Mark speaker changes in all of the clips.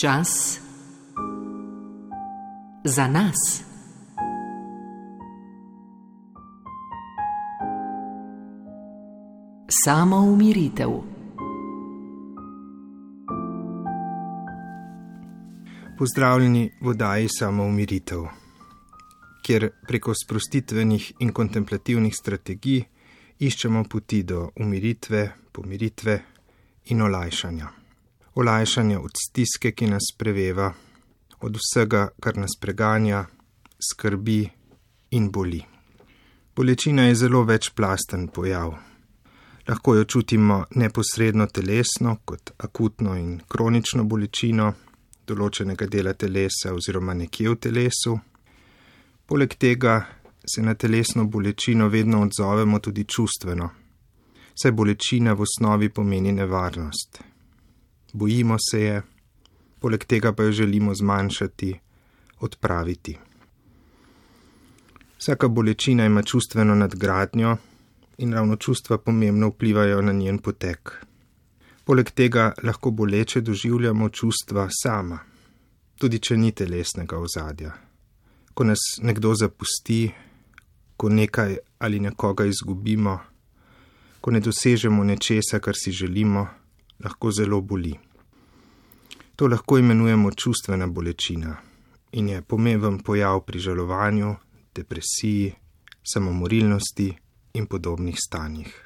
Speaker 1: Čas za nas. Samo umiritev.
Speaker 2: Pozdravljeni v oddaji Samo umiritev, kjer preko sprostitvenih in kontemplativnih strategij iščemo poti do umiritve, pomiritve in olajšanja. Olajšanja od stiske, ki nas preveva, od vsega, kar nas preganja, skrbi in boli. Bolečina je zelo večplasten pojav. Lahko jo čutimo neposredno telesno, kot akutno in kronično bolečino določenega dela telesa oziroma nekje v telesu. Poleg tega se na telesno bolečino vedno odzovemo tudi čustveno, saj bolečina v osnovi pomeni nevarnost. Bojimo se je, poleg tega pa jo želimo zmanjšati, odpraviti. Vsaka bolečina ima čustveno nadgradnjo in ravno čustva pomembno vplivajo na njen potek. Poleg tega lahko boleče doživljamo čustva sama, tudi če ni telesnega ozadja. Ko nas nekdo zapusti, ko nekaj ali nekoga izgubimo, ko ne dosežemo nečesa, kar si želimo, lahko zelo boli. To lahko imenujemo čustvena bolečina in je pomemben pojav pri žalovanju, depresiji, samomorilnosti in podobnih stanjih.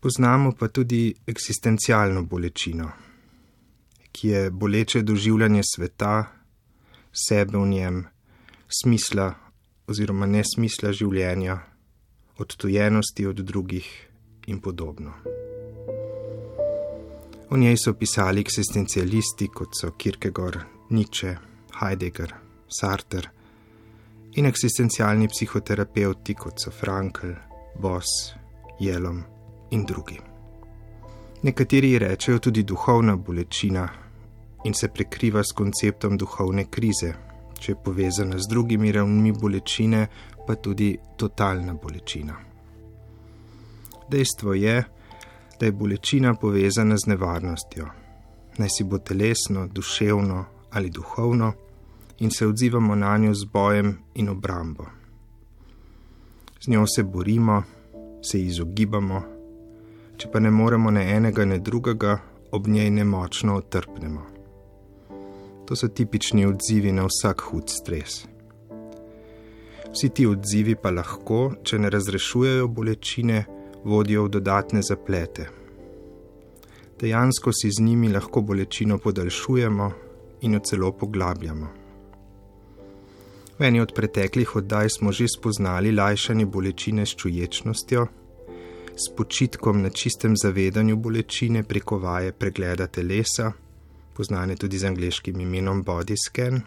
Speaker 2: Poznamo pa tudi eksistencialno bolečino, ki je boleče doživljanje sveta, sebe v njem, smisla oziroma nesmisla življenja, odtujenosti od drugih in podobno. O njej so pisali eksistencialisti kot so Kierkegaard, Nietzsche, Heidegger, Sartre in eksistencialni psihoterapeuti kot so Frankl, Boss, Jelom in drugi. Nekateri rečejo tudi duhovna bolečina in se prekriva s konceptom duhovne krize, če je povezana z drugimi ravnmi bolečine, pa tudi totalna bolečina. Dejstvo je, da je bolečina povezana z nevarnostjo, naj si bo telesno, duševno ali duhovno, in se odzivamo na njo z bojem in obrambo. Z njo se borimo, se izogibamo, če pa ne moremo ne enega, ne drugega, ob njej nemočno otrpnemo. To so tipični odzivi na vsak hud stres. Vsi ti odzivi pa lahko, če ne razrešujejo bolečine, vodijo v dodatne zaplete. Dejansko si z njimi lahko bolečino podaljšujemo in jo celo poglabljamo. V eni od preteklih oddaj smo že spoznali lajšanje bolečine s čuječnostjo, s počitkom na čistem zavedanju bolečine preko vaje pregleda telesa poznane tudi z angliškim imenom Body Scan.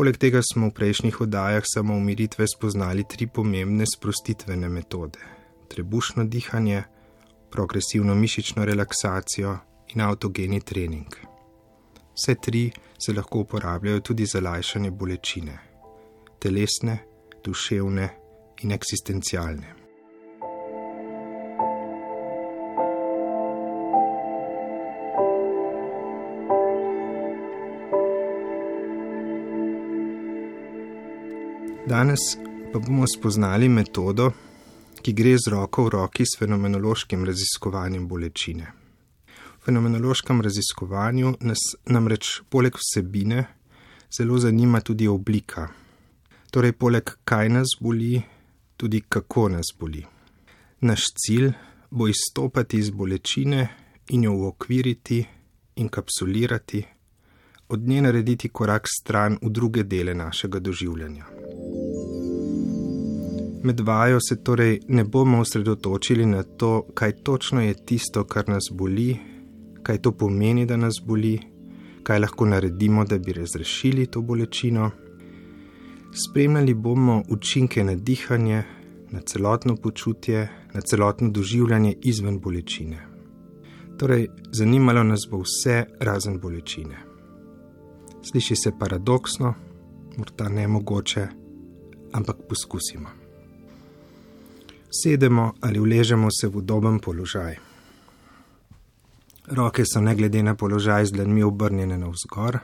Speaker 2: Poleg tega smo v prejšnjih oddajah samo umiritve spoznali tri pomembne sprostitvene metode: trebušno dihanje, progresivno mišično relaksacijo in avtogeni trening. Vse tri se lahko uporabljajo tudi za lajšanje bolečine: telesne, duševne in eksistencialne. Danes pa bomo spoznali metodo, ki gre z roko v roki s fenomenološkim raziskovanjem bolečine. V fenomenološkem raziskovanju nas namreč poleg vsebine zelo zanima tudi oblika. Torej, poleg kaj nas boli, tudi kako nas boli. Naš cilj bo izstopati iz bolečine in jo uokviriti in kapsulirati, od nje narediti korak stran v druge dele našega doživljanja. Med vajo se torej ne bomo osredotočili na to, kaj točno je tisto, kar nas boli, kaj to pomeni, da nas boli, kaj lahko naredimo, da bi razrešili to bolečino. Spremljali bomo učinke na dihanje, na celotno počutje, na celotno doživljanje izven bolečine. Torej, zanimalo nas bo vse razen bolečine. Sliši se paradoksno, morda ne mogoče, ampak poskusimo sedemo ali uležemo se v udoben položaj. Roke so ne glede na položaj z dlanmi obrnjene navzgor,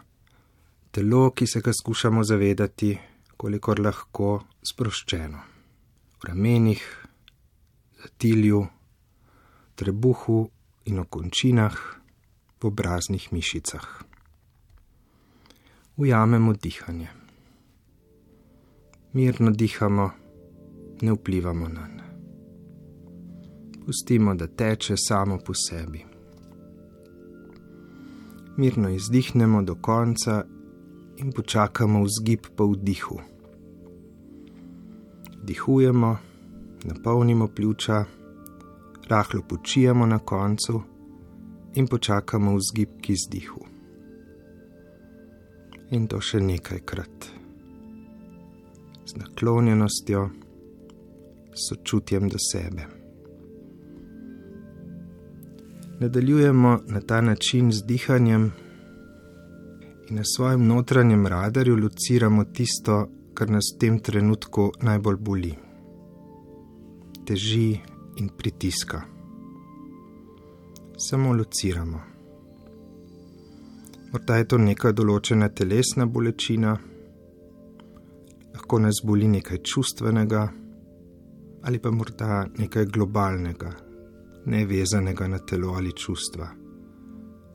Speaker 2: telo, ki se ga skušamo zavedati, kolikor lahko sproščeno. V ramenih, zatilju, trebuhu in okončinah, v obraznih mišicah. Ujamemo dihanje. Mirno dihamo, ne vplivamo na nje. Pustimo, da teče samo po sebi. Mirno izdihnemo do konca in počakamo vzgib po vdihu. Dihujemo, napolnimo pljuča, rahlo počijemo na koncu in počakamo vzgib k izdihu. In to še nekajkrat. Z naklonjenostjo, sočutjem do sebe. Nadaljujemo na ta način z dihanjem in na svojem notranjem radarju lociramo tisto, kar nas v tem trenutku najbolj boli. Teži in pritiska. Samo lociramo. Morda je to neka določena telesna bolečina, lahko nas boli nekaj čustvenega ali pa morda nekaj globalnega, nevezanega na telo ali čustva,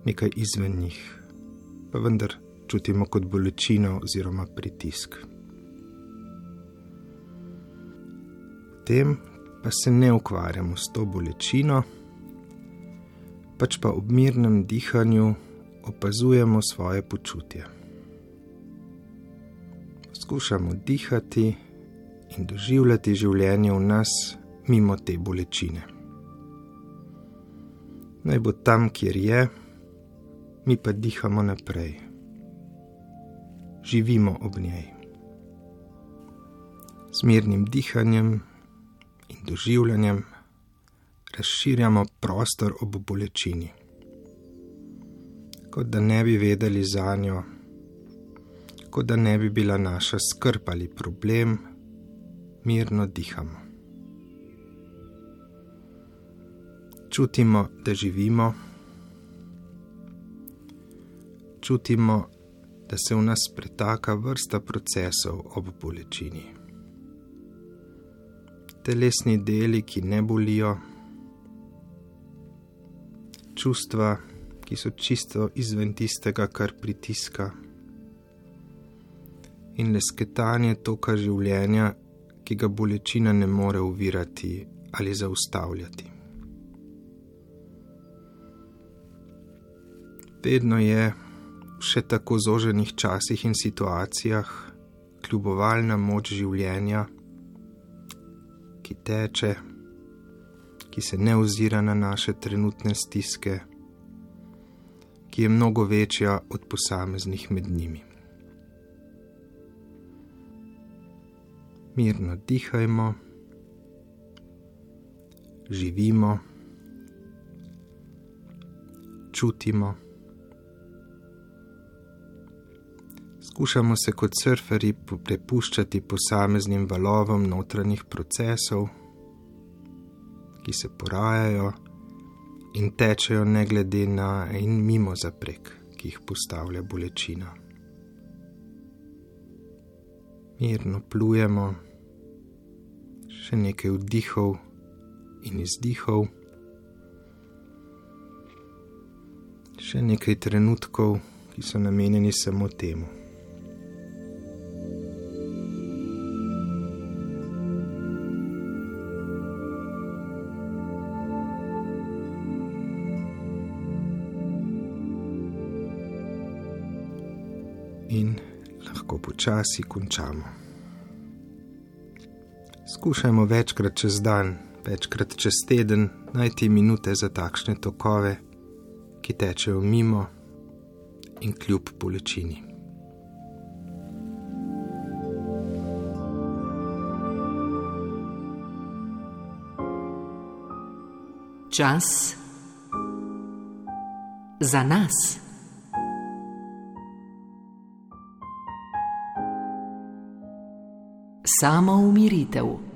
Speaker 2: nekaj izven njih, pa vendar čutimo kot bolečino oziroma pritisk. Tem pa se ne ukvarjamo s to bolečino, pač pa ob mirnem dihanju opazujemo svoje počutje. Skušamo dihati in doživljati življenje v nas mimo te bolečine. Naj bo tam, kjer je, mi pa dihamo naprej. Živimo ob njej. S mirnim dihanjem in doživljanjem razširjamo prostor ob bolečini, kot da ne bi vedeli za njo, kot da ne bi bila naša skrb ali problem, mirno dihamo. Čutimo, da živimo, čutimo, da se v nas pretaka vrsta procesov ob bolečini. Telesni deli, ki ne bolijo, čustva, ki so čisto izven tistega, kar pritiska, in lesketanje toka življenja, ki ga bolečina ne more uvirati ali zaustavljati. Vedno je v še tako zoženih časih in situacijah kljubovalna moč življenja, ki teče, ki se ne ozira na naše trenutne stiske, ki je mnogo večja od posameznih med njimi. Mirno dihajmo, živimo, čutimo. Skušamo se kot surferi prepuščati posameznim valovom notranjih procesov, ki se porajajo in tečejo ne glede na in mimo zaprek, ki jih postavlja bolečina. Mirno plujemo, še nekaj vdihov in izdihov, še nekaj trenutkov, ki so namenjeni samo temu. In lahko počasi končamo. Skušajmo večkrat čez dan, večkrat čez teden najti minute za takšne tokove, ki tečejo mimo in kljub bolečini.
Speaker 1: Čas za nas. Samo umiritev.